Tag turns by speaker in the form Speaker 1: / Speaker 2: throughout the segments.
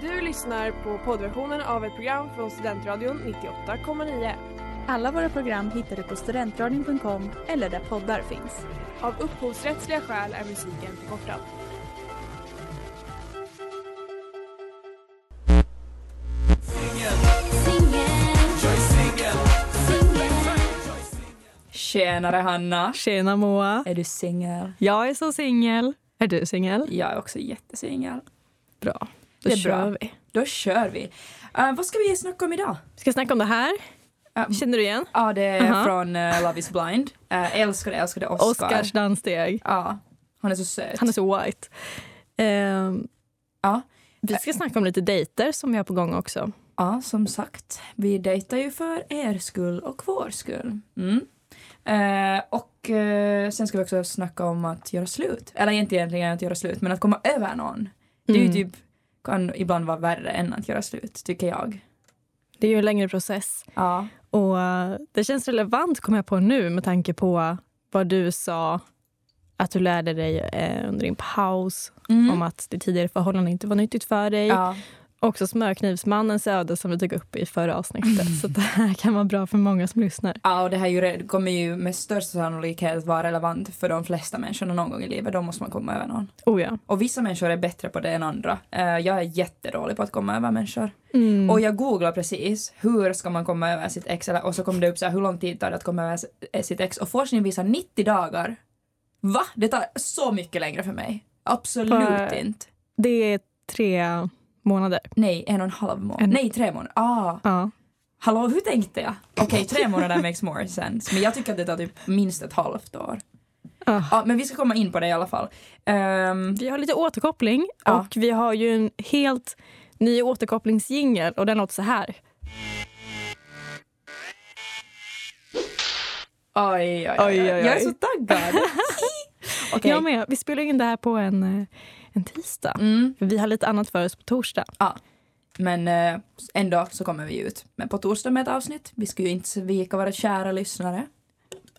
Speaker 1: Du lyssnar på poddversionen av ett program från Studentradion 98,9.
Speaker 2: Alla våra program hittar du på studentradion.com eller där poddar finns.
Speaker 1: Av upphovsrättsliga skäl är musiken förkortad.
Speaker 3: Tjenare Hanna!
Speaker 4: Tjena Moa.
Speaker 3: Är du singel?
Speaker 4: Jag är så singel. Är du singel?
Speaker 3: Jag är också jättesingel.
Speaker 4: Bra. Då
Speaker 3: Det är
Speaker 4: kör
Speaker 3: bra.
Speaker 4: vi.
Speaker 3: Då kör vi. Uh, vad ska vi snacka om idag?
Speaker 4: Ska jag snacka om det här?
Speaker 3: Uh,
Speaker 4: Känner du igen?
Speaker 3: ja, det är
Speaker 4: Aha.
Speaker 3: från uh, Love is blind. Uh, älskade, älskade Oscar.
Speaker 4: Oscars danssteg.
Speaker 3: Ja, han är så söt.
Speaker 4: Han är så white. Ehm,
Speaker 3: Ja.
Speaker 4: vi ska snacka om lite dejter som vi har på gång också.
Speaker 3: Ja, som sagt. Vi dejtar ju för er skull och vår skull. Mm. Eh, och eh, sen ska vi också snacka om att göra slut. Eller inte egentligen att göra slut, men att komma över någon. Det är ju
Speaker 4: Mm.
Speaker 3: typ, kan ibland vara värre än att göra slut, tycker jag.
Speaker 4: Det är ju en längre process.
Speaker 3: Ja.
Speaker 4: Och eh, det känns relevant kommer jag på nu med tanke på vad du sa att du lärde dig eh, under din paus
Speaker 3: Mm.
Speaker 4: om att det tidigare förhållanden inte var nyttigt för dig.
Speaker 3: ja.
Speaker 4: Också smörknivsmannens öde som vi tog upp i förra avsnittet. Så det här kan vara bra för många som lyssnar.
Speaker 3: Ja, och det här ju, kommer ju med största sannolikhet vara relevant för de flesta människorna någon gång i livet. Då måste man komma över någon.
Speaker 4: Oh ja.
Speaker 3: Och vissa människor är bättre på det än andra. Eh, jag är jättedålig på att komma över människor.
Speaker 4: Mm.
Speaker 3: Och jag googlade precis hur ska man komma över sitt ex eller, och så kom det upp så här, hur lång tid tar det att komma över sitt ex och forskningen visar 90 dagar. Va? Det tar så mycket längre för mig. Absolut
Speaker 4: För-
Speaker 3: inte.
Speaker 4: Det är tre månader.
Speaker 3: Nej, en och en halv månad.
Speaker 4: En-
Speaker 3: Nej, tre månader. Ah,
Speaker 4: Ja.
Speaker 3: hallå, hur tänkte jag? Okej, tre månader makes more sense. Men jag tycker att det tar typ minst ett halvt år.
Speaker 4: Ah.
Speaker 3: Ja, men vi ska komma in på det i alla fall. Ehm,
Speaker 4: Vi har lite återkoppling
Speaker 3: Ja.
Speaker 4: och vi har ju en helt ny återkopplingsjingel och den låter så här.
Speaker 3: oj, oj, oj,
Speaker 4: Oj, oj, oj.
Speaker 3: Jag är så taggad. Okej.
Speaker 4: Jag med. Vi spelar in det här på en, eh, en tisdag.
Speaker 3: Mm.
Speaker 4: För Vi har lite annat för oss på torsdag.
Speaker 3: Men eh, ändå så kommer vi ut med på torsdag med ett avsnitt. Vi ska ju inte svika våra kära lyssnare.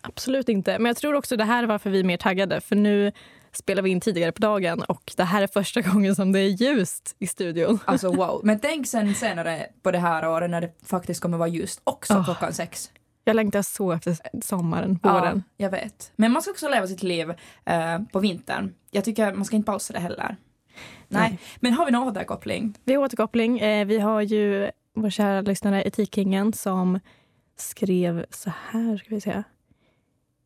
Speaker 4: Absolut inte. Men jag tror också det här är varför vi är mer taggade. För nu spelar vi in tidigare på dagen och det här är första gången som det är ljust i studion.
Speaker 3: Alltså wow. Men tänk sen senare på det här året när det faktiskt kommer vara ljust också
Speaker 4: Ah.
Speaker 3: klockan sex.
Speaker 4: Jag längtar så efter sommaren, våren.
Speaker 3: Ja, jag vet. Men man ska också leva sitt liv eh, på vintern. Jag tycker man ska inte pausa det heller. Nej.
Speaker 4: Nej.
Speaker 3: Men har vi någon återkoppling?
Speaker 4: Vi har återkoppling. Eh, vi har ju vår kära lyssnare Etikkingen som skrev så här. Ska vi se.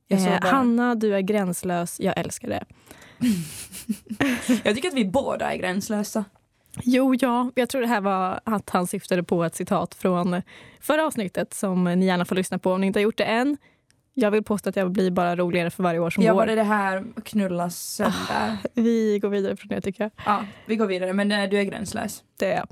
Speaker 4: Eh, Hanna, du är gränslös. Jag älskar det.
Speaker 3: Jag tycker att vi båda är gränslösa.
Speaker 4: Jo, ja. Jag tror det här var att han syftade på ett citat från förra avsnittet som ni gärna får lyssna på om ni inte har gjort det än. Jag vill påstå att jag blir bara roligare för varje år som
Speaker 3: Ja,
Speaker 4: går.
Speaker 3: var det det här knullas sönder?
Speaker 4: Vi går vidare från det tycker jag.
Speaker 3: Ja, vi går vidare. Men eh, du är gränslös.
Speaker 4: Det är jag.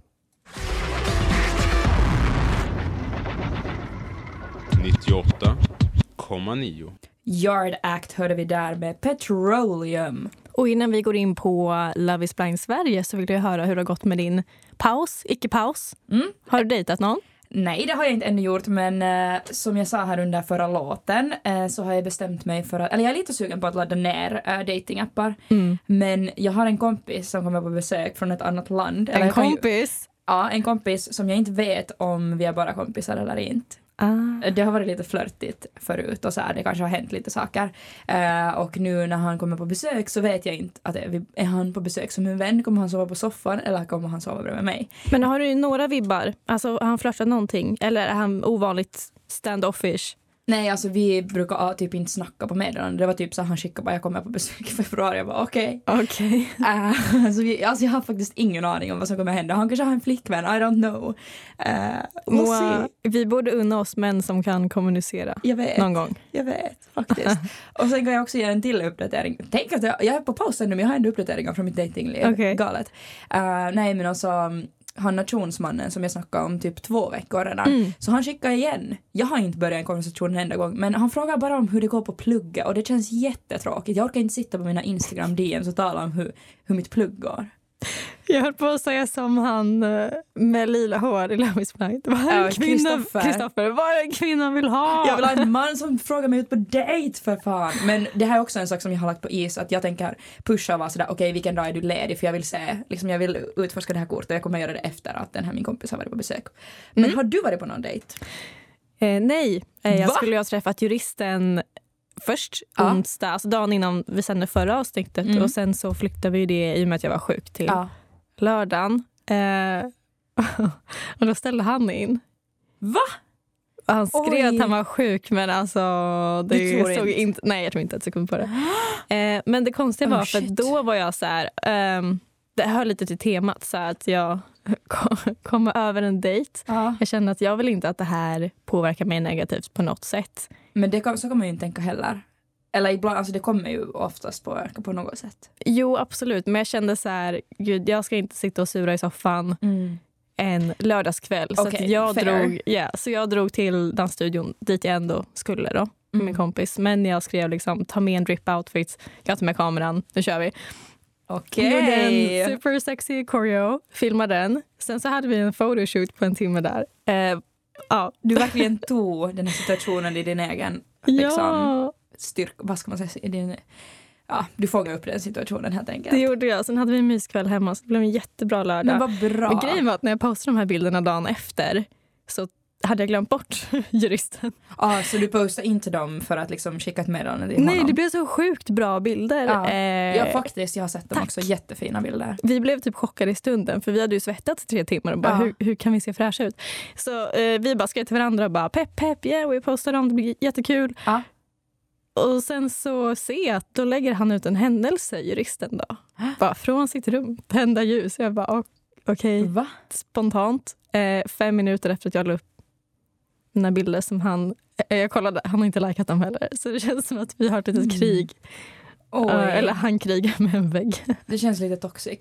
Speaker 5: 98,9.
Speaker 3: Yard Act hörde vi där med Petroleum.
Speaker 4: Och innan vi går in på Love is blind Sverige så vill jag höra hur det har gått med din paus, icke-paus.
Speaker 3: Mm.
Speaker 4: Har du dejtat någon?
Speaker 3: Nej, det har jag inte ännu gjort, men eh, som jag sa här under förra låten eh, så har jag bestämt mig för att, eller jag är lite sugen på att ladda ner eh, datingappar.
Speaker 4: Mm.
Speaker 3: Men jag har en kompis som kommer på besök från ett annat land.
Speaker 4: En
Speaker 3: kan ju-
Speaker 4: kompis?
Speaker 3: Ja, en kompis som jag inte vet om vi är bara kompisar eller inte.
Speaker 4: Ah.
Speaker 3: Det har varit lite flörtigt förut och så här, det kanske har hänt lite saker. Eh, och nu när han kommer på besök så vet jag inte att är, är han på besök som en vän, kommer han sova på soffan eller kommer han sova bredvid mig?
Speaker 4: Men har du några vibbar? Alltså, har han flörtat någonting? Eller är han ovanligt standoffish?
Speaker 3: Nej, alltså vi brukar ah, typ inte snacka på meddelanden. Det var typ så han skickade bara jag kommer på besök i februari. Jag bara okej.
Speaker 4: Okej.
Speaker 3: Eh, alltså, vi, alltså jag har faktiskt ingen aning om vad som kommer hända. Han kanske har en flickvän, I don't know. Uh, we'll
Speaker 4: vi borde unna oss män som kan kommunicera.
Speaker 3: Jag vet.
Speaker 4: Någon gång.
Speaker 3: Jag vet faktiskt. och sen kan jag också ge en till uppdatering. Tänk att jag, jag är på pausen nu men jag har ändå uppdateringar från mitt datingliv.
Speaker 4: Okej.
Speaker 3: Galet. Eh, nej men alltså han nationsmannen som jag snackade om typ två veckor redan.
Speaker 4: Mm.
Speaker 3: Så han skickar igen. Jag har inte börjat en konversation en enda gång men han frågar bara om hur det går på plugget och det känns jättetråkigt. Jag orkar inte sitta på mina Instagram DMs och tala om hur, hur mitt plugg går.
Speaker 4: Jag höll på att säga som han eh, med lila hår i Love is blind. Vad är
Speaker 3: Ja,
Speaker 4: en kvinna,
Speaker 3: Kristoffer.
Speaker 4: Vad är en kvinna vill ha?
Speaker 3: Jag vill ha en man som frågar mig ut på dejt för fan. Men det här är också en sak som jag har lagt på is att jag tänker pusha och vara sådär okej vilken dag är du ledig för jag vill se, liksom jag vill utforska det här kortet och jag kommer göra det efter att den här min kompis har varit på besök. Men
Speaker 4: Mm.
Speaker 3: har du varit på någon dejt?
Speaker 4: Eh, nej, eh, jag
Speaker 3: Va?
Speaker 4: skulle ju ha träffat juristen först
Speaker 3: Ja.
Speaker 4: onsdag, alltså dagen innan vi sände förra avsnittet
Speaker 3: Mm.
Speaker 4: och sen så flyttade vi det i och med att jag var sjuk till lördagen. Eh, och då ställde han in.
Speaker 3: Va?
Speaker 4: Och han skrev
Speaker 3: Oj.
Speaker 4: att han var sjuk men alltså det
Speaker 3: Du
Speaker 4: stod
Speaker 3: inte?
Speaker 4: inte. Nej jag tror inte ett sekund på det. Eh, men det konstiga
Speaker 3: Oh,
Speaker 4: var för
Speaker 3: shit.
Speaker 4: då var jag så här, ehm, det hör lite till temat så att jag kom- kommer över en dejt.
Speaker 3: Ja.
Speaker 4: Jag känner att jag vill inte att det här påverkar mig negativt på något sätt.
Speaker 3: Men det kan, så man ju inte tänka heller. Eller ibland, alltså det kommer ju oftast påverka på något sätt.
Speaker 4: Jo absolut men jag kände så här, gud jag ska inte sitta och sura i soffan en lördagskväll. så,
Speaker 3: Okej,
Speaker 4: att jag
Speaker 3: fair.
Speaker 4: drog, ja, så jag drog till dansstudion dit jag ändå skulle då. med
Speaker 3: Mm.
Speaker 4: min kompis. Men jag skrev liksom ta med en drip outfit, jag tar med kameran, nu kör vi.
Speaker 3: Okej.
Speaker 4: Gjorde en super sexy choreo, filmade den. Sen så hade vi en photoshoot på en timme där. Eh, ja.
Speaker 3: Du verkligen tog den här situationen i din egen liksom,
Speaker 4: ja,
Speaker 3: styrka, vad ska man säga, i din, ja, du fångade upp den situationen helt enkelt.
Speaker 4: det gjorde jag. Sen hade vi en myskväll hemma så det blev en jättebra lördag.
Speaker 3: Men vad bra.
Speaker 4: Men grejen var att när jag postade de här bilderna dagen efter så hade jag glömt bort juristen.
Speaker 3: Ja, så du postar inte dem för att liksom skicka ett meddelande till
Speaker 4: Nej,
Speaker 3: honom?
Speaker 4: det blev så sjukt bra bilder.
Speaker 3: Ja.
Speaker 4: Eh,
Speaker 3: Ja, faktiskt. Jag har sett dem
Speaker 4: tack.
Speaker 3: också. Jättefina bilder.
Speaker 4: vi blev typ chockade i stunden för vi hade ju svettats i tre timmar och bara
Speaker 3: Ja.
Speaker 4: hur, hur kan vi se fräscha ut? Så eh, vi bara skrev till varandra och bara pepp pepp yeah we postar dem, det blir jättekul. Och sen så ser jag att då lägger han ut en händelse, juristen då. Bara från sitt rum, tända ljus. Jag bara okej,
Speaker 3: Va?
Speaker 4: spontant. Eh, fem minuter efter att jag la upp mina bilder som han, eh, jag kollade, han har inte likat dem heller. Så det känns som att vi har ett litet
Speaker 3: Mm.
Speaker 4: krig. Eh, eller han krigar med en vägg.
Speaker 3: Det känns lite toxic.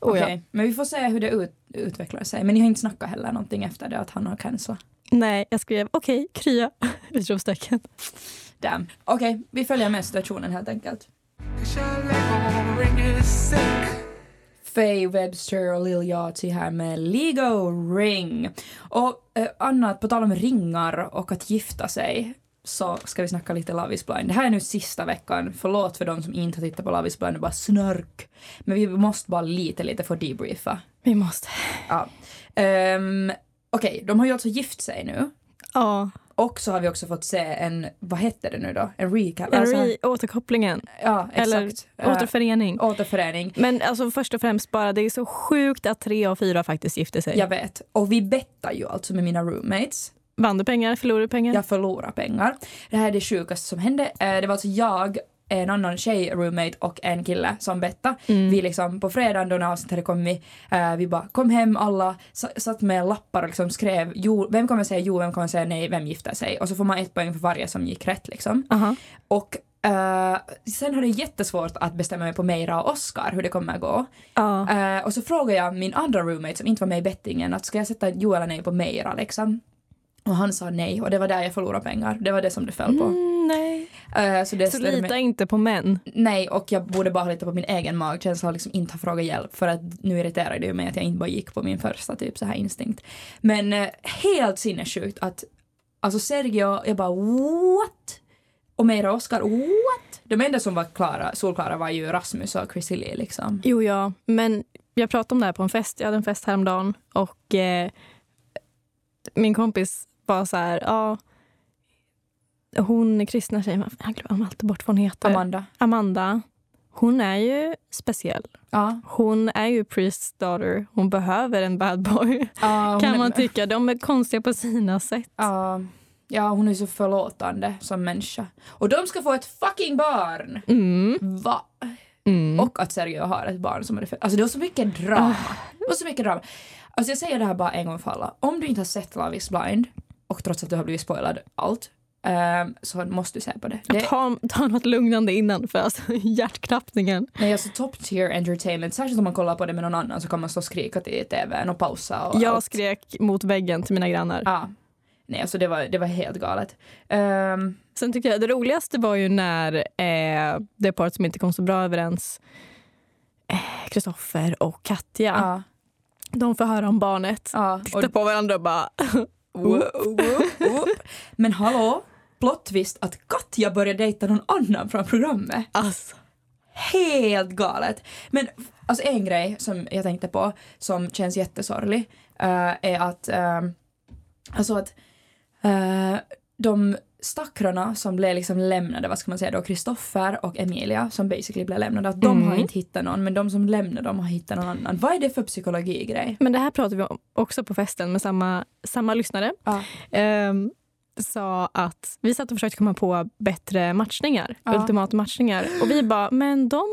Speaker 4: Oh, ja.
Speaker 3: Okej, men vi får se hur det ut, utvecklar sig. Men ni har inte snackat heller någonting efter det att han har cancelat?
Speaker 4: Nej, jag skrev okej, krya. Utropstecken.
Speaker 3: Damn. Okej, vi följer med situationen helt enkelt. Faye Webster och Lil Yachty här med Lego Ring. Och eh, annat, på tal om ringar och att gifta sig så ska vi snacka lite Love is blind. Det här är nu sista veckan. Förlåt för de som inte har tittat på Love is blind och bara snörk. Men vi måste bara lite, lite få debriefa.
Speaker 4: Vi måste.
Speaker 3: Ja. Um, Okej, de har ju alltså gift sig nu.
Speaker 4: Ja,
Speaker 3: Och så har vi också fått se en, vad heter det nu då? En recap?
Speaker 4: en
Speaker 3: Alltså,
Speaker 4: re- återkopplingen.
Speaker 3: ja,
Speaker 4: eller
Speaker 3: exakt. Eh,
Speaker 4: Återförening.
Speaker 3: återförening.
Speaker 4: Men alltså först och främst bara, det är så sjukt att tre av fyra faktiskt gifter sig.
Speaker 3: Jag vet. Och vi bettar ju alltså med mina roommates.
Speaker 4: Vann du pengar, förlorade du pengar?
Speaker 3: Jag förlorar pengar. Det här är det sjukaste som hände. Eh, Det var alltså jag, en annan tjej roommate och en kille som bettade.
Speaker 4: Mm.
Speaker 3: Vi liksom på fredagen då när avsnittet hade kommit, eh, vi bara kom hem alla, sa- satt med lappar och liksom skrev jo, vem kommer säga jo, vem kommer säga nej, vem gifter sig? Och så får man ett poäng för varje som gick rätt liksom.
Speaker 4: Aha.
Speaker 3: Och eh, sen har det jättesvårt att bestämma mig på Meira och Oscar hur det kommer att gå.
Speaker 4: Ja.
Speaker 3: Eh, och så frågade jag min andra roommate som inte var med i bettingen att ska jag sätta jo eller nej på Meira liksom. Och han sa nej och det var där jag förlorade pengar. Det var det som det föll på.
Speaker 4: Mm, nej.
Speaker 3: Eh, så
Speaker 4: Så lita
Speaker 3: mig-
Speaker 4: inte på män.
Speaker 3: Nej, och jag borde bara lita på min egen magkänsla och liksom inte ha frågat hjälp för att nu irriterar det ju mig att jag inte bara gick på min första typ så här instinkt. Men eh, helt sinnessjukt att alltså Sergio, jag bara what? Och Meira och Oscar, what? De enda som var klara, solklara var ju Rasmus och Chrissy Lee liksom.
Speaker 4: Jo, ja. Men jag pratade om det här på en fest. Jag hade en fest häromdagen och eh, min kompis var så här, ja, hon kristna tjejen, jag glömmer alltid bort vad hon heter.
Speaker 3: Amanda.
Speaker 4: Amanda. Hon är ju speciell.
Speaker 3: Ja.
Speaker 4: Hon är ju Priests daughter. Hon behöver en bad boy.
Speaker 3: Ja,
Speaker 4: kan
Speaker 3: är-
Speaker 4: man tycka. De är konstiga på sina sätt.
Speaker 3: Ja, ja, hon är så förlåtande som människa. Och de ska få ett fucking barn!
Speaker 4: Mm.
Speaker 3: Va?
Speaker 4: Mm.
Speaker 3: Och att Sergio har ett barn som är fött. Alltså det var så mycket drama. Det var så mycket drama. Alltså jag säger det här bara en gång för alla. Om du inte har sett Love is blind och trots att du har blivit spoilad allt ehm, så måste du se på det. det
Speaker 4: Ta, ta något lugnande innan för alltså, hjärtklappningen.
Speaker 3: är alltså top tier entertainment. Särskilt om man kollar på det med någon annan så kan man stå och skrika till tvn och pausa och
Speaker 4: Jag
Speaker 3: allt.
Speaker 4: skrek mot väggen till mina grannar.
Speaker 3: Ja. Nej, alltså det var, det var helt galet. Ehm,
Speaker 4: Sen tycker jag det roligaste var ju när eh, det paret som inte kom så bra överens Kristoffer och Katja.
Speaker 3: Ja.
Speaker 4: De får höra om barnet.
Speaker 3: ja.
Speaker 4: Titta på varandra och bara...
Speaker 3: Whoop, whoop, whoop. Men hallå, plot twist att Katja började dejta någon annan från programmet.
Speaker 4: Alltså.
Speaker 3: Helt galet. Men alltså en grej som jag tänkte på som känns jättesorglig eh, är att eh, alltså att eh, de stackarna som blev liksom lämnade, vad ska man säga då, Kristoffer och Emilia som basically blev lämnade, att de
Speaker 4: Mm.
Speaker 3: har inte hittat någon men de som lämnade dem har hittat någon annan. Vad är det för psykologigrej?
Speaker 4: Men det här pratade vi om också på festen med samma, samma lyssnare.
Speaker 3: Ja.
Speaker 4: Ehm, sa att vi satt och försökte komma på bättre matchningar,
Speaker 3: Ja.
Speaker 4: ultimata matchningar. Och vi bara, men de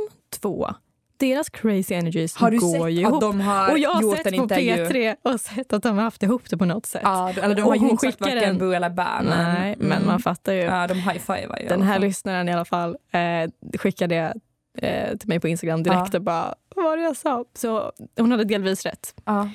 Speaker 4: två, deras crazy energies
Speaker 3: Har du
Speaker 4: går
Speaker 3: sett
Speaker 4: ju
Speaker 3: att
Speaker 4: ihop.
Speaker 3: de har
Speaker 4: och jag har
Speaker 3: gjort
Speaker 4: sett på
Speaker 3: intervju?
Speaker 4: P3 och sett att de har haft ihop det på något sätt.
Speaker 3: Ja, eller de har ju inte sagt varken
Speaker 4: en-
Speaker 3: bu eller bä. Men,
Speaker 4: Nej, men
Speaker 3: mm.
Speaker 4: man fattar ju.
Speaker 3: Ja, de high-fivar ju.
Speaker 4: Den här lyssnaren i alla fall eh, skickade eh, till mig på Instagram direkt
Speaker 3: Ja.
Speaker 4: och bara, vad var det jag sa? Så hon hade delvis rätt
Speaker 3: Ja.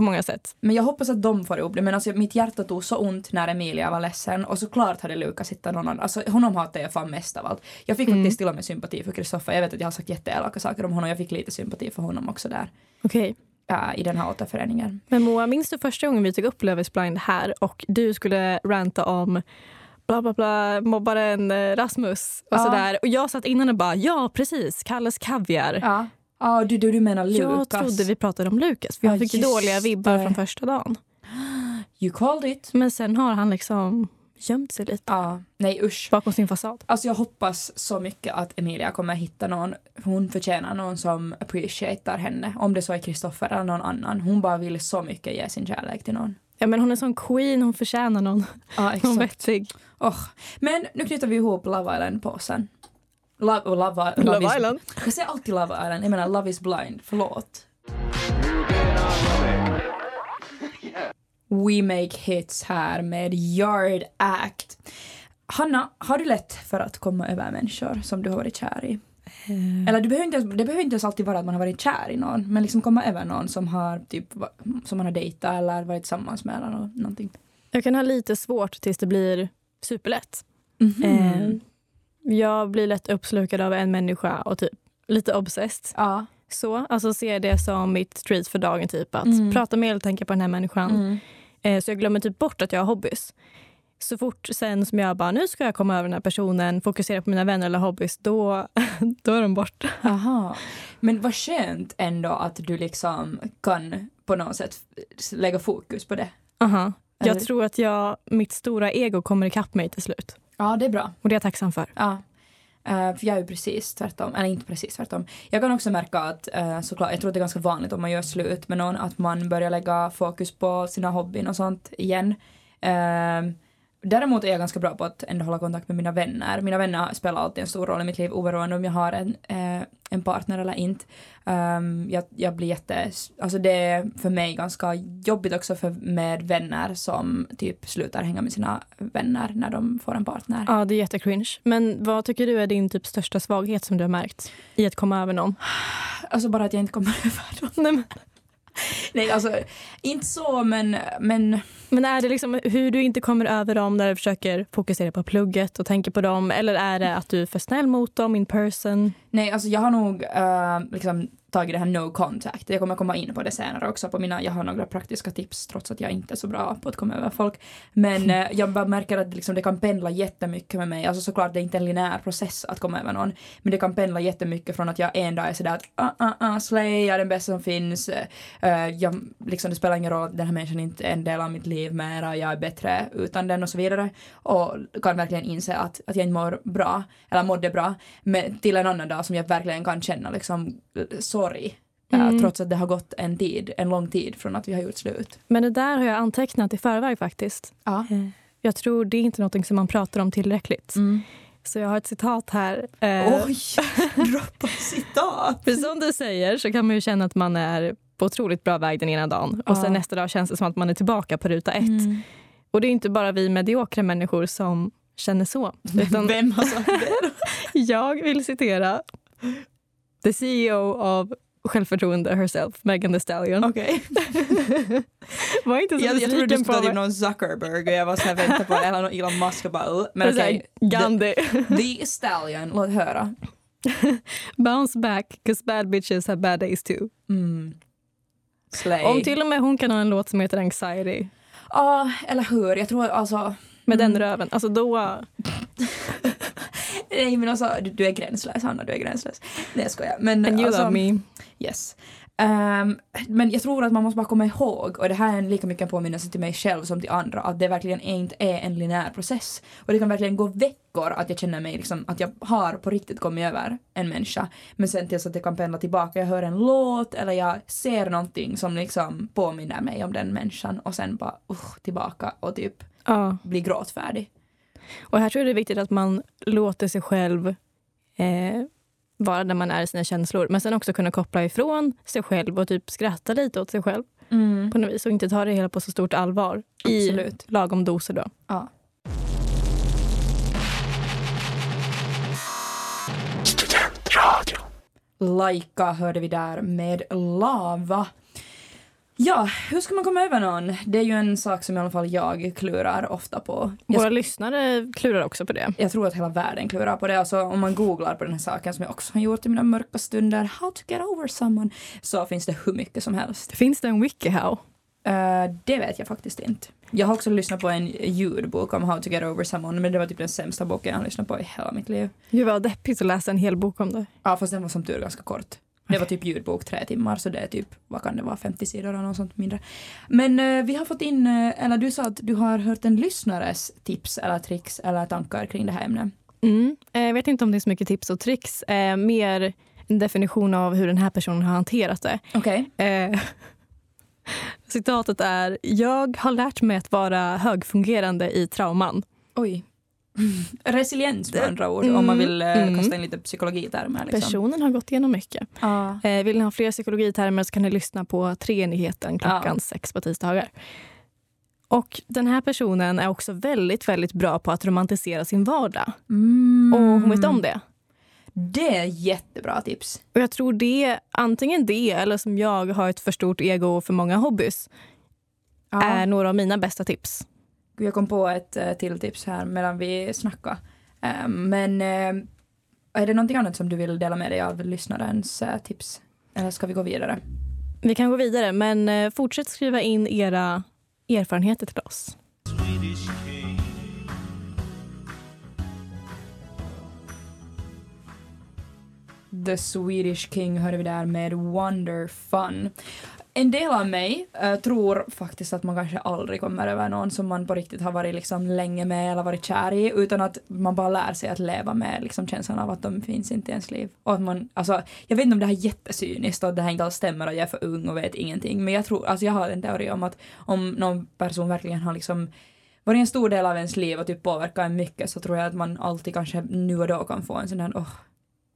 Speaker 4: På många sätt.
Speaker 3: Men jag hoppas att de får ihop det. Men alltså, mitt hjärta tog så ont när Emilia var ledsen. Och såklart hade Lukas hittat någon annan. Alltså, honom hatar jag fan mest av allt. Jag fick
Speaker 4: Mm.
Speaker 3: faktiskt till och med sympati för Kristoffer. Jag vet att jag har sagt jätteelaka saker om honom. Jag fick lite sympati för honom också där.
Speaker 4: Okej.
Speaker 3: ja, I den här återföreningen.
Speaker 4: Men Moa, minns du första gången vi tog upp Love is blind här och du skulle ranta om bla bla bla, mobbaren eh, Rasmus och
Speaker 3: Ja.
Speaker 4: sådär. Och jag satt innan och bara, ja precis, Kalles Kaviar.
Speaker 3: Ja. Ja, du, du, du menar Lukas.
Speaker 4: Jag trodde vi pratade om Lukas för jag
Speaker 3: Ja,
Speaker 4: fick dåliga vibbar
Speaker 3: det.
Speaker 4: från första dagen.
Speaker 3: You called it.
Speaker 4: Men sen har han liksom gömt sig lite
Speaker 3: Ja, nej usch.
Speaker 4: bakom sin fasad.
Speaker 3: Alltså jag hoppas så mycket att Emilia kommer hitta någon. Hon förtjänar någon som appreciatar henne. Om det så är Kristoffer eller någon annan. Hon bara vill så mycket ge sin kärlek till någon.
Speaker 4: Ja, men hon är sån queen, hon förtjänar någon,
Speaker 3: Ja,
Speaker 4: någon vettig.
Speaker 3: Oh. Men nu knyter vi ihop Love Island-påsen. Love, love, love,
Speaker 4: Love
Speaker 3: is,
Speaker 4: Island.
Speaker 3: Jag säger alltid Love Island, jag menar Love is blind, förlåt. We make hits här med Yard Act. Hanna, har du lätt för att komma över människor som du har varit kär i? Eller det behöver, inte, det behöver inte ens alltid vara att man har varit kär i någon, men liksom komma över någon som har typ som man har dejtat eller varit tillsammans med eller nå- någonting.
Speaker 4: Jag kan ha lite svårt tills det blir superlätt.
Speaker 3: Mhm.
Speaker 4: Eh, jag blir lätt uppslukad av en människa och typ lite obsessed.
Speaker 3: Ja.
Speaker 4: Så, alltså ser det som mitt street för dagen. Typ att
Speaker 3: Mm.
Speaker 4: prata med eller tänka på den här människan.
Speaker 3: Mm.
Speaker 4: Eh, så jag glömmer typ bort att jag har hobbys. Så fort sen som jag bara, nu ska jag komma över den här personen, fokusera på mina vänner eller hobbys, då, då är de borta.
Speaker 3: Aha. Men vad skönt ändå att du liksom kan på något sätt lägga fokus på det.
Speaker 4: Aha.
Speaker 3: Eller-
Speaker 4: Jag tror att jag, mitt stora ego kommer ikapp mig till slut.
Speaker 3: Ja, det är bra.
Speaker 4: Och det är jag tacksam för.
Speaker 3: Ja. Eh, för jag är precis tvärtom, eller inte precis tvärtom. Jag kan också märka att uh, såklart, jag tror att det är ganska vanligt om man gör slut med någon att man börjar lägga fokus på sina hobbyn och sånt igen. Uh, Däremot är jag ganska bra på att ändå hålla kontakt med mina vänner. Mina vänner spelar alltid en stor roll i mitt liv oberoende om jag har en, eh, en partner eller inte. Um, jag, jag blir jätte... Alltså det är för mig ganska jobbigt också för, med vänner som typ slutar hänga med sina vänner när de får en partner.
Speaker 4: Ja, det är jättecringe. Men vad tycker du är din typ största svaghet som du har märkt i att komma över någon?
Speaker 3: Alltså bara att jag inte kommer över dem.
Speaker 4: Nej, men,
Speaker 3: Nej, alltså inte så men, men
Speaker 4: men är det liksom hur du inte kommer över dem när du försöker fokusera på plugget och tänker på dem? Eller är det att du är för snäll mot dem in person?
Speaker 3: nej, alltså jag har nog uh, liksom tagit det här no contact. Jag kommer komma in på det senare också på mina, jag har några praktiska tips trots att jag inte är så bra på att komma över folk. Men eh, jag bara märker att liksom, det kan pendla jättemycket med mig. Alltså såklart det är inte en linjär process att komma över någon. Men det kan pendla jättemycket från att jag en dag är sådär att ah, ah, ah, slay, jag är den bästa som finns. Eh, jag, liksom, det spelar ingen roll att den här människan inte är en del av mitt liv mera, jag är bättre utan den och så vidare. Och kan verkligen inse att, att jag inte mår bra, eller mådde bra, men till en annan dag som jag verkligen kan känna liksom sorg. eh,
Speaker 4: Mm.
Speaker 3: trots att det har gått en tid, en lång tid från att vi har gjort slut.
Speaker 4: Men det där har jag antecknat i förväg faktiskt.
Speaker 3: Ja.
Speaker 4: Jag tror det är inte något som man pratar om tillräckligt.
Speaker 3: Mm.
Speaker 4: Så jag har ett citat här. Eh,
Speaker 3: Oj, droppa citat!
Speaker 4: För som du säger så kan man ju känna att man är på otroligt bra väg den ena dagen och
Speaker 3: Ja.
Speaker 4: sen nästa dag känns det som att man är tillbaka på ruta ett.
Speaker 3: Mm.
Speaker 4: Och det är inte bara vi mediokra människor som känner så. Utan
Speaker 3: Vem har sagt det?
Speaker 4: jag vill citera the CEO av självförtroende herself, Megan Thee Stallion.
Speaker 3: Okej.
Speaker 4: Var inte så
Speaker 3: Jag, jag trodde du skulle ta någon Zuckerberg och jag var såhär vänta på eller någon Elon Musk och bara "Uh." Men
Speaker 4: Men
Speaker 3: okej.
Speaker 4: Gandhi.
Speaker 3: The Stallion, låt höra.
Speaker 4: Bounce back, 'cause bad bitches have bad days too.
Speaker 3: Mm. Slay.
Speaker 4: Om till och med hon kan ha en låt som heter Anxiety
Speaker 3: Ja, eller hur. Jag tror alltså...
Speaker 4: med
Speaker 3: Mm.
Speaker 4: den röven, alltså då...
Speaker 3: Nej men alltså du, du är gränslös Hanna, du är gränslös. Nej jag skojar. Men
Speaker 4: And you
Speaker 3: alltså,
Speaker 4: love me.
Speaker 3: Yes. Ehm, men jag tror att man måste bara komma ihåg, och det här är lika mycket en påminnelse till mig själv som till andra, att det verkligen inte är en linjär process. Och det kan verkligen gå veckor att jag känner mig liksom, att jag har på riktigt kommit över en människa. Men sen tills att jag kan pendla tillbaka, jag hör en låt eller jag ser någonting som liksom påminner mig om den människan och sen bara usch, tillbaka och typ
Speaker 4: Ja.
Speaker 3: bli gråtfärdig.
Speaker 4: Och här tror jag det är viktigt att man låter sig själv eh, vara där man är i sina känslor. Men sen också kunna koppla ifrån sig själv och typ skratta lite åt sig själv på något vis. Och inte ta det hela på så stort allvar.
Speaker 3: Absolut.
Speaker 4: I lagom doser då.
Speaker 3: Ja. Laika hörde vi där med lava. Ja, hur ska man komma över någon? Det är ju en sak som i alla fall jag klurar ofta på. Jag,
Speaker 4: Våra lyssnare klurar också på det.
Speaker 3: jag tror att hela världen klurar på det. Alltså, om man googlar på den här saken som jag också har gjort i mina mörka stunder, how to get over someone, så finns det hur mycket som helst.
Speaker 4: Finns det en wikihow?
Speaker 3: Eh, det vet jag faktiskt inte. Jag har också lyssnat på en ljudbok om how to get over someone, men det var typ den sämsta boken jag har lyssnat på i hela mitt liv.
Speaker 4: Gud vad deppigt att läsa en hel bok om det.
Speaker 3: Ja, fast den var som tur ganska kort. Det var typ ljudbok tre timmar, så det är typ, vad kan det vara, 50 sidor eller något sånt mindre. Men eh, vi har fått in, eh, eller du sa att du har hört en lyssnares tips eller tricks eller tankar kring det här ämnet.
Speaker 4: Mm. Eh, Jag vet inte om det är så mycket tips och tricks. Eh, mer en definition av hur den här personen har hanterat det.
Speaker 3: Okej.
Speaker 4: Eh, citatet är Jag har lärt mig att vara högfungerande i trauman.
Speaker 3: Oj. Resiliens med andra ord,
Speaker 4: Mm,
Speaker 3: om man vill eh,
Speaker 4: mm.
Speaker 3: kasta in lite psykologitermer. Liksom.
Speaker 4: Personen har gått igenom mycket.
Speaker 3: Ja.
Speaker 4: Eh, vill ni ha fler psykologitermer så kan ni lyssna på Treenigheten klockan
Speaker 3: Ja.
Speaker 4: sex på tisdagar. Och den här personen är också väldigt, väldigt bra på att romantisera sin vardag.
Speaker 3: Mm.
Speaker 4: Och hon vet om det.
Speaker 3: Det är jättebra tips.
Speaker 4: Och jag tror det, antingen det eller som jag har ett för stort ego och för många hobbys,
Speaker 3: Ja.
Speaker 4: är några av mina bästa tips.
Speaker 3: Jag kom på ett eh, till tips här medan vi snackade. Eh, men eh, är det någonting annat som du vill dela med dig av lyssnarens eh, tips? Eller ska vi gå vidare?
Speaker 4: Vi kan gå vidare, men fortsätt skriva in era erfarenheter till oss.
Speaker 3: The Swedish King hörde vi där med Wonder Fun. En del av mig eh, tror faktiskt att man kanske aldrig kommer över någon som man på riktigt har varit liksom länge med eller varit kär i utan att man bara lär sig att leva med liksom känslan av att de finns inte i ens liv. Och att man, alltså, jag vet inte om det här är jättecyniskt och det här inte alls stämmer och jag är för ung och vet ingenting men jag tror, alltså jag har en teori om att om någon person verkligen har liksom varit en stor del av ens liv och typ påverkat en mycket så tror jag att man alltid kanske nu och då kan få en sån här, åh,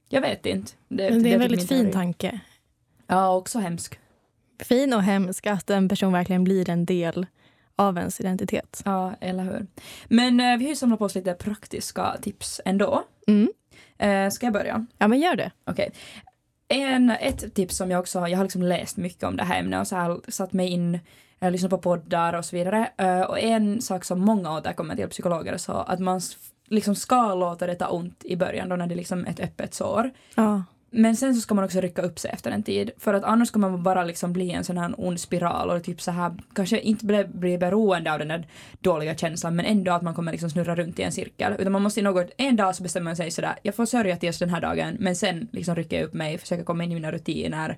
Speaker 3: jag vet inte. Det,
Speaker 4: Men det är en
Speaker 3: typ
Speaker 4: väldigt fin
Speaker 3: teori.
Speaker 4: tanke.
Speaker 3: Ja, också hemsk.
Speaker 4: Fin och hemsk att en person verkligen blir en del av ens identitet.
Speaker 3: Ja, eller hur. Men eh, vi har ju samlat på oss lite praktiska tips ändå.
Speaker 4: Mm.
Speaker 3: Eh, ska jag börja?
Speaker 4: Ja, men gör det.
Speaker 3: Okej. En, ett tips som jag också jag har liksom läst mycket om det här ämnet och så här satt mig in, eh, lyssnat på poddar och så vidare. Eh, och en sak som många återkommer till psykologer sa att man liksom ska låta det ta ont i början då när det är liksom ett öppet sår.
Speaker 4: Ja.
Speaker 3: Men sen så ska man också rycka upp sig efter en tid. För att annars kommer man bara liksom bli en sån här ond spiral och typ så här, kanske inte bli, bli beroende av den där dåliga känslan men ändå att man kommer liksom snurra runt i en cirkel. Utan man måste i något, en dag så bestämmer man sig sådär, jag får sörja tills den här dagen men sen liksom rycker jag upp mig, försöker komma in i mina rutiner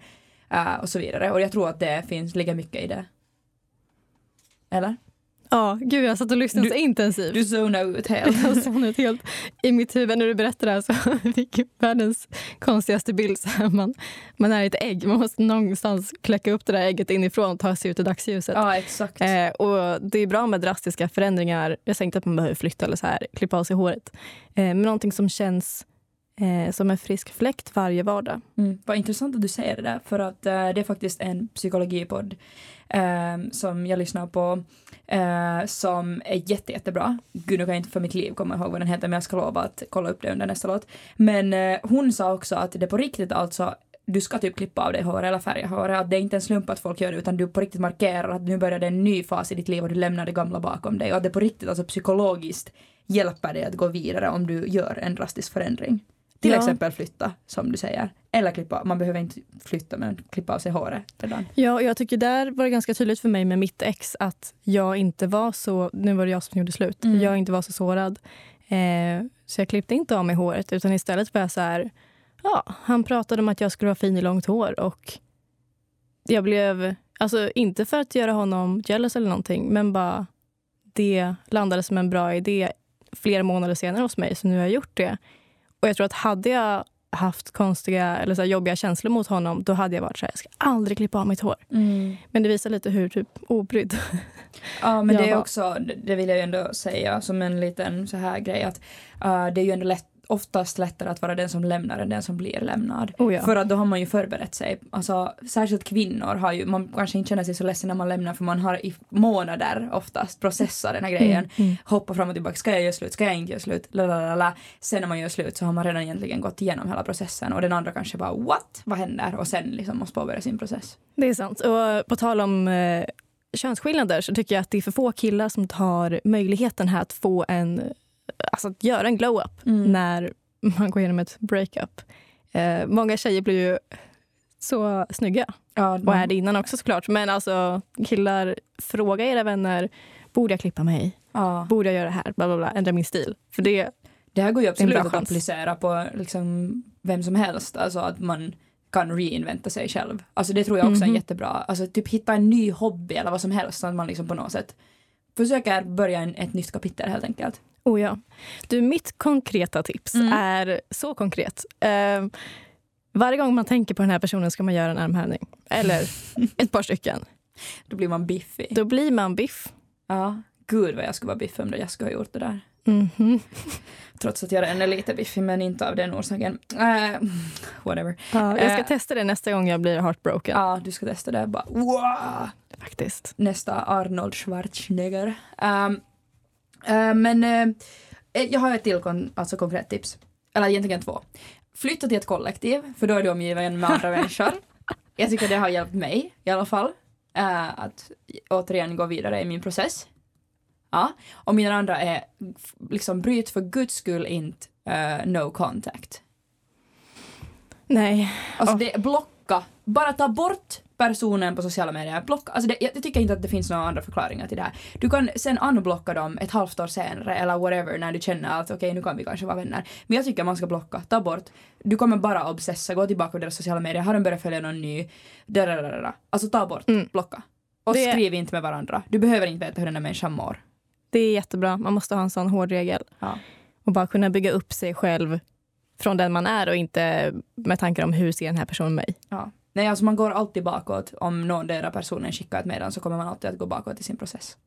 Speaker 3: uh, och så vidare. Och jag tror att det finns, ligger mycket i det. Eller?
Speaker 4: Ja, gud jag satt och lyssnade
Speaker 3: Du-
Speaker 4: så intensivt.
Speaker 3: Du zonar ut helt.
Speaker 4: Jag zonade helt i mitt huvud när du berättade det här så fick jag världens konstigaste bild. Så här, man, man är ett ägg, man måste någonstans kläcka upp det där ägget inifrån och ta sig ut i dagsljuset.
Speaker 3: ja, exakt.
Speaker 4: Eh, och det är bra med drastiska förändringar. Jag säger inte att man behöver flytta eller så här, klippa av sig håret. Eh, men någonting som känns eh, som en frisk fläkt varje vardag.
Speaker 3: Mm. Vad intressant att du säger det där för att eh, det är faktiskt en psykologipodd eh, som jag lyssnar på eh, som är jätte, jättebra. Gud, nu kan jag inte för mitt liv komma ihåg vad den heter men jag ska lova att kolla upp det under nästa låt. Men eh, hon sa också att det på riktigt alltså du ska typ klippa av dig håret eller färga håret. Att det är inte en slump att folk gör det utan du på riktigt markerar att nu börjar det en ny fas i ditt liv och du lämnar det gamla bakom dig. Och att det på riktigt alltså psykologiskt hjälper dig att gå vidare om du gör en drastisk förändring. Till
Speaker 4: Ja.
Speaker 3: exempel flytta, som du säger. Eller klippa, man behöver inte flytta men klippa av sig håret redan.
Speaker 4: Ja, och jag tycker där var det ganska tydligt för mig med mitt ex att jag inte var så, nu var det jag som gjorde slut,
Speaker 3: Mm.
Speaker 4: jag inte var så sårad. Eh, så jag klippte inte av mig håret utan istället var jag så här, ja, han pratade om att jag skulle vara fin i långt hår och jag blev, alltså inte för att göra honom jealous eller någonting, men bara det landade som en bra idé flera månader senare hos mig, så nu har jag gjort det. Och jag tror att hade jag haft konstiga eller så jobbiga känslor mot honom, då hade jag varit så här, jag ska aldrig klippa av mitt hår. Men det visar lite hur typ obrydd.
Speaker 3: Ja men
Speaker 4: Jag
Speaker 3: det är
Speaker 4: var-
Speaker 3: också, det vill jag ju ändå säga som en liten så här grej att uh, det är ju ändå lätt, oftast lättare att vara den som lämnar än den som blir lämnad.
Speaker 4: Oh ja.
Speaker 3: För att då har man ju förberett sig. Alltså, särskilt kvinnor har ju, man kanske inte känner sig så ledsen när man lämnar för man har i månader oftast processat den här grejen.
Speaker 4: Mm, mm.
Speaker 3: Hoppa fram och tillbaka, ska jag göra slut, ska jag inte göra slut, Lalalala. Sen när man gör slut så har man redan egentligen gått igenom hela processen och den andra kanske bara what, vad händer? Och sen liksom måste påbörja sin process.
Speaker 4: Det är sant. Och på tal om eh, könsskillnader så tycker jag att det är för få killar som tar möjligheten här att få en, alltså att göra en glow-up
Speaker 3: Mm.
Speaker 4: när man går igenom ett breakup. Eh, många tjejer blir ju så snygga
Speaker 3: Ja,
Speaker 4: och är det innan också såklart. Men alltså killar, fråga era vänner, borde jag klippa mig?
Speaker 3: ja.
Speaker 4: Borde jag göra det här? Bla, bla, bla. Ändra min stil. För det,
Speaker 3: Det här går ju absolut att applicera på liksom vem som helst, alltså att man kan reinventa sig själv. Alltså det tror jag också är
Speaker 4: Mhm.
Speaker 3: jättebra. Alltså typ hitta en ny hobby eller vad som helst så att man liksom på något sätt försöker börja en, ett nytt kapitel helt enkelt.
Speaker 4: Oh ja. Du, mitt konkreta tips
Speaker 3: Mm.
Speaker 4: är så konkret. Eh, varje gång man tänker på den här personen ska man göra en armhävning. Eller ett par stycken.
Speaker 3: Då blir man biffig.
Speaker 4: Då blir man biff.
Speaker 3: Ja. Gud vad jag skulle vara biffig om jag skulle ha gjort det där.
Speaker 4: Mhm.
Speaker 3: Trots att jag redan är lite biffig men inte av den orsaken. Uh, whatever.
Speaker 4: Ja, jag ska
Speaker 3: Eh.
Speaker 4: testa det nästa gång jag blir heartbroken.
Speaker 3: Ja, du ska testa det. Bara, wow!
Speaker 4: Faktiskt.
Speaker 3: nästa Arnold Schwarzenegger. Um, uh, men uh, jag har ett till kon- alltså konkret tips. Eller egentligen två. Flytta till ett kollektiv, för då är du omgiven med andra människor. Jag tycker det har hjälpt mig i alla fall. uh, att återigen gå vidare i min process. Ja. Och min andra är liksom bryt för guds skull inte no contact.
Speaker 4: Nej.
Speaker 3: Alltså
Speaker 4: Ja.
Speaker 3: det blocka. Bara ta bort personen på sociala medier. Blocka. Alltså det, jag, tycker inte att det finns några andra förklaringar till det här. Du kan sen unblocka dem ett halvt år senare eller whatever när du känner att okej nu kan vi kanske vara vänner. Men jag tycker man ska blocka. Ta bort. Du kommer bara obsessa. Gå tillbaka på deras sociala medier. Har de börjat följa någon ny? Dadadadada. Alltså ta bort.
Speaker 4: Mm.
Speaker 3: Blocka. Och
Speaker 4: Det-
Speaker 3: skriv inte med varandra. Du behöver inte veta hur den där människan mår.
Speaker 4: Det är jättebra. Man måste ha en sån hård regel.
Speaker 3: Ja.
Speaker 4: Och bara kunna bygga upp sig själv från den man är och inte med tankar om hur ser den här personen mig.
Speaker 3: Ja. Nej, alltså man går alltid bakåt. Om någon där personen skickar ett meddelande så kommer man alltid att gå bakåt i sin process.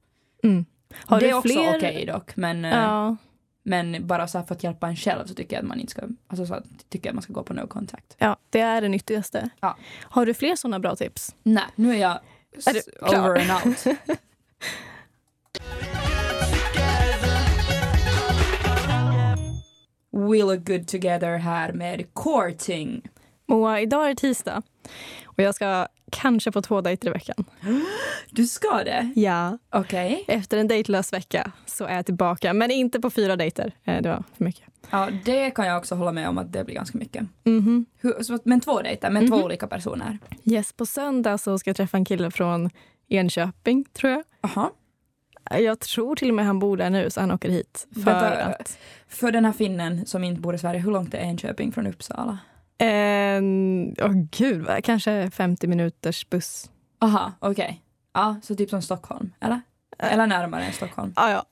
Speaker 4: Mm. Har
Speaker 3: det
Speaker 4: du
Speaker 3: är också
Speaker 4: fler...
Speaker 3: okej dock, men, eh,
Speaker 4: Ja.
Speaker 3: men bara så här för att hjälpa en själv så tycker jag att man inte ska, alltså så tycker jag att man ska gå på no contact.
Speaker 4: ja, det är det nyttigaste.
Speaker 3: Ja.
Speaker 4: Har du fler såna bra tips?
Speaker 3: Nej, nu är jag
Speaker 4: Är du
Speaker 3: s-
Speaker 4: klar?
Speaker 3: over and out. We look good together här med courting.
Speaker 4: Moa, idag är det tisdag och jag ska kanske på två dejter i veckan.
Speaker 3: Du ska det?
Speaker 4: Ja.
Speaker 3: Okej.
Speaker 4: Efter en dejtlös vecka så är jag tillbaka, men inte på fyra dejter. Eh, Det var för mycket.
Speaker 3: Ja, det kan jag också hålla med om att det blir ganska mycket. Hur, så, men två dejter med två
Speaker 4: Mhm.
Speaker 3: olika personer.
Speaker 4: Yes, på söndag så ska jag träffa en kille från Enköping, tror jag.
Speaker 3: Aha.
Speaker 4: Jag tror till och med han bor där nu, så han åker hit. För
Speaker 3: Vänta,
Speaker 4: att...
Speaker 3: För den här finnen som inte bor i Sverige, hur långt är Enköping från Uppsala?
Speaker 4: En, åh gud, vad- kanske 50 minuters buss.
Speaker 3: Aha, okej. Ja, så typ som Stockholm, eller?
Speaker 4: Äh.
Speaker 3: Eller närmare än Stockholm.
Speaker 4: Ah, ja,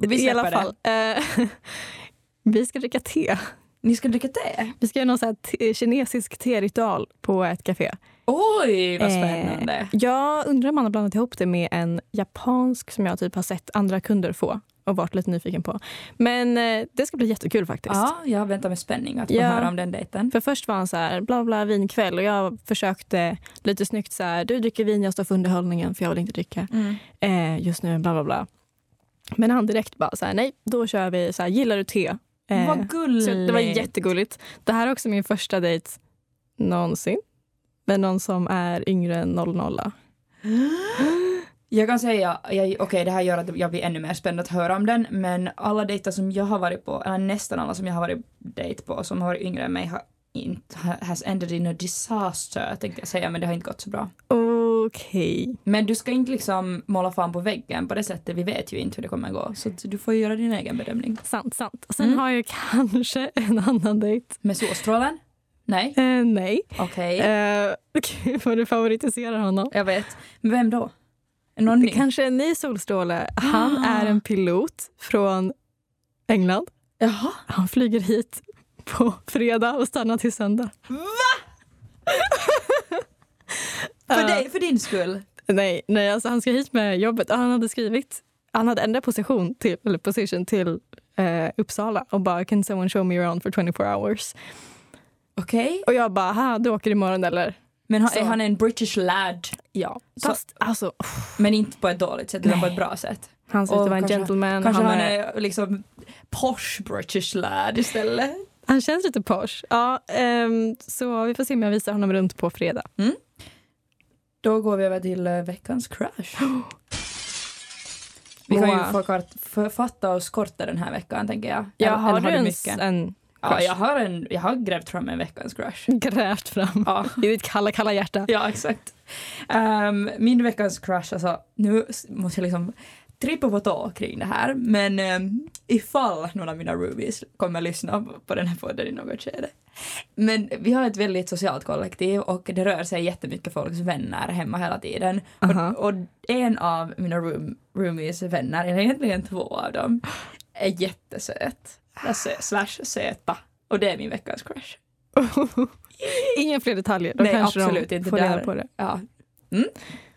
Speaker 3: Vi
Speaker 4: I alla fall. Eh, vi ska dricka te.
Speaker 3: Ni ska dricka te?
Speaker 4: Vi ska göra någon så te, kinesisk teritual på ett café.
Speaker 3: Oj, vad
Speaker 4: Eh,
Speaker 3: spännande.
Speaker 4: Jag undrar om man har blandat ihop det med en japansk som jag typ har sett andra kunder få och varit lite nyfiken på. Men eh, det ska bli jättekul faktiskt.
Speaker 3: Ja, jag väntar med spänning att få
Speaker 4: Ja.
Speaker 3: höra om den dejten.
Speaker 4: För först var han så här, bla bla vinkväll och jag försökte lite snyggt så här, du dricker vin, jag står för underhållningen för jag vill inte dricka
Speaker 3: Mm.
Speaker 4: eh, just nu, bla bla bla. Men han direkt bara så här, nej, då kör vi så här, gillar du te? Eh,
Speaker 3: vad gulligt.
Speaker 4: så det var jättegulligt. Det här är också min första dejt någonsin med någon som är yngre än 00.
Speaker 3: Jag kan säga, okej det här gör att jag blir ännu mer spänd att höra om den, men alla dejter som jag har varit på, eller nästan alla som jag har varit dejt på som har varit yngre än mig har inte, has ended in a disaster tänkte jag säga, men det har inte gått så bra.
Speaker 4: Okej.
Speaker 3: Men du ska inte liksom måla fan på väggen på det sättet, vi vet ju inte hur det kommer gå. Så du får göra din egen bedömning.
Speaker 4: Sant, sant. Sen
Speaker 3: Mm.
Speaker 4: har jag kanske en annan dejt.
Speaker 3: Med solstrålen? Nej?
Speaker 4: Eh, nej.
Speaker 3: Okej.
Speaker 4: Eh, Gud vad du favoritiserar honom.
Speaker 3: Jag vet. Men vem då? Någon
Speaker 4: Det kanske är en ny solstråle. Han
Speaker 3: Ah.
Speaker 4: är en pilot från England.
Speaker 3: Jaha.
Speaker 4: Han flyger hit på fredag och stannar till söndag.
Speaker 3: För,
Speaker 4: Eh,
Speaker 3: dig, för din skull?
Speaker 4: Nej, nej alltså han ska hit med jobbet. Han hade skrivit, han hade ändrat position till, eller position till eh, Uppsala och bara “Can someone show me around for 24 hours?”
Speaker 3: Okej.
Speaker 4: Och jag bara “Ha, du åker imorgon eller?”
Speaker 3: Men han,
Speaker 4: Så.
Speaker 3: är han en British lad?
Speaker 4: Ja.
Speaker 3: Så-
Speaker 4: Fast alltså,
Speaker 3: Men inte på ett dåligt sätt, utan på ett bra sätt.
Speaker 4: han ser ut att vara en gentleman.
Speaker 3: Kanske
Speaker 4: han,
Speaker 3: han
Speaker 4: är,
Speaker 3: är liksom posh British lad istället.
Speaker 4: han känns lite posh. Ja, ehm, så vi får se om jag visar honom runt på fredag.
Speaker 3: Då går vi över till uh, veckans crush. Vi kan ju
Speaker 4: Moa.
Speaker 3: förkart, författa oss korta den här veckan tänker jag.
Speaker 4: Ja,
Speaker 3: Eller-
Speaker 4: har
Speaker 3: eller
Speaker 4: du ens
Speaker 3: mycket?
Speaker 4: en
Speaker 3: Ja, jag har, en, jag har grävt fram en veckans crush.
Speaker 4: grävt fram
Speaker 3: Ja.
Speaker 4: i ditt kalla, kalla hjärta?
Speaker 3: Ja, exakt. Ehm, min veckans crush, alltså nu måste jag liksom trippa på tå kring det här, men um, ifall någon av mina rubies kommer lyssna på den här podden i något skede. Men vi har ett väldigt socialt kollektiv och det rör sig jättemycket folks vänner hemma hela tiden.
Speaker 4: Aha.
Speaker 3: Och, och en av mina room, roomies vänner, eller egentligen två av dem, är jättesöt. Slash söta. Och det är min veckans crush.
Speaker 4: Inga fler detaljer. Då
Speaker 3: Nej,
Speaker 4: kanske
Speaker 3: absolut
Speaker 4: de
Speaker 3: inte.
Speaker 4: får reda
Speaker 3: Där-
Speaker 4: på det.
Speaker 3: Ja. Mm.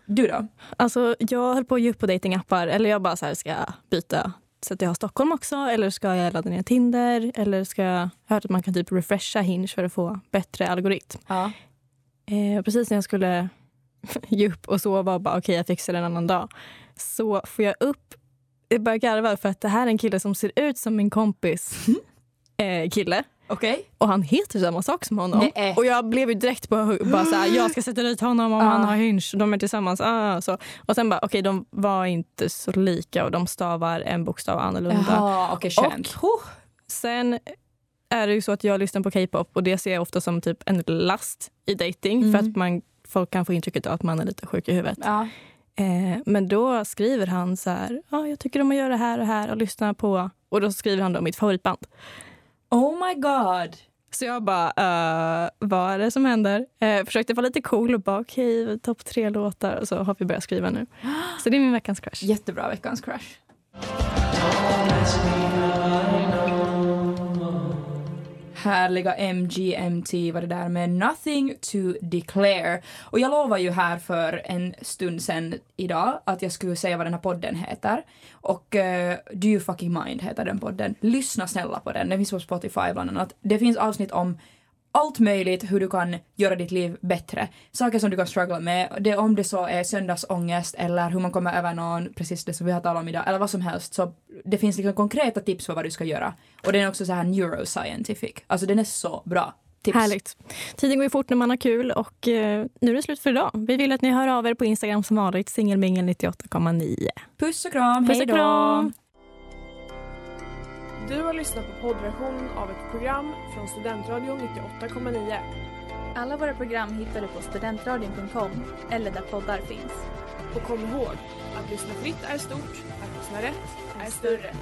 Speaker 3: Du då?
Speaker 4: Alltså, jag höll på att ge upp på datingappar. Eller jag bara så här, ska jag byta så att jag har Stockholm också? Eller ska jag ladda ner Tinder? Eller ska jag... Jag har hört att man kan typ refresha Hinge för att få bättre algoritm.
Speaker 3: Ja.
Speaker 4: Eh, precis när jag skulle ge upp och sova och bara okej, jag fixar det en annan dag. Så får jag upp... Jag börjar garva för att det här är en kille som ser ut som min kompis eh, kille.
Speaker 3: Okej.
Speaker 4: Och han heter samma sak som honom.
Speaker 3: Nej.
Speaker 4: Och jag blev ju direkt på bara så här, jag ska sätta dit honom om
Speaker 3: Ah.
Speaker 4: han har Hinge. De är tillsammans. Ah, så. Och sen bara, okej de var inte så lika och de stavar en bokstav annorlunda.
Speaker 3: Jaha, okej skönt.
Speaker 4: Och- Sen är det ju så att jag lyssnar på K-pop och det ser jag ofta som typ en last i dating
Speaker 3: Mm.
Speaker 4: för att man, folk kan få intrycket av att man är lite sjuk i huvudet.
Speaker 3: Ja.
Speaker 4: Eh, men då skriver han så här, ah, jag tycker om att göra det här och här och lyssna på, och då skriver han då mitt favoritband.
Speaker 3: Oh my god.
Speaker 4: Så jag bara, uh, vad är det som händer? Eh, försökte vara lite cool och bara, okej, topp tre låtar. Och så har vi börjat skriva nu. Så det är min veckans crush.
Speaker 3: Jättebra veckans crush. Härliga MGMT var det där med Nothing to declare. Och jag lovade ju här för en stund sedan idag att jag skulle säga vad den här podden heter. Och uh, Do you fucking mind heter den podden. Lyssna snälla på den, den finns på Spotify bland annat. Det finns avsnitt om allt möjligt hur du kan göra ditt liv bättre. Saker som du kan struggla med. Det, om det så är söndagsångest eller hur man kommer över någon, precis det som vi har talat om idag, eller vad som helst. Så det finns liksom konkreta tips för vad du ska göra. Och den är också så här neuroscientific. Alltså den är så bra. Tips.
Speaker 4: Härligt. Tiden går ju fort när man har kul och eh, nu är det slut för idag. Vi vill att ni hör av er på Instagram som vanligt, singelmingel98,9.
Speaker 3: Puss och kram,
Speaker 4: Puss och kram!
Speaker 1: Du har lyssnat på poddversion av ett program från Studentradion 98,9.
Speaker 2: Alla våra program hittar du på studentradion.com eller där poddar finns.
Speaker 1: Och kom ihåg, att lyssna fritt är stort, att lyssna rätt är större.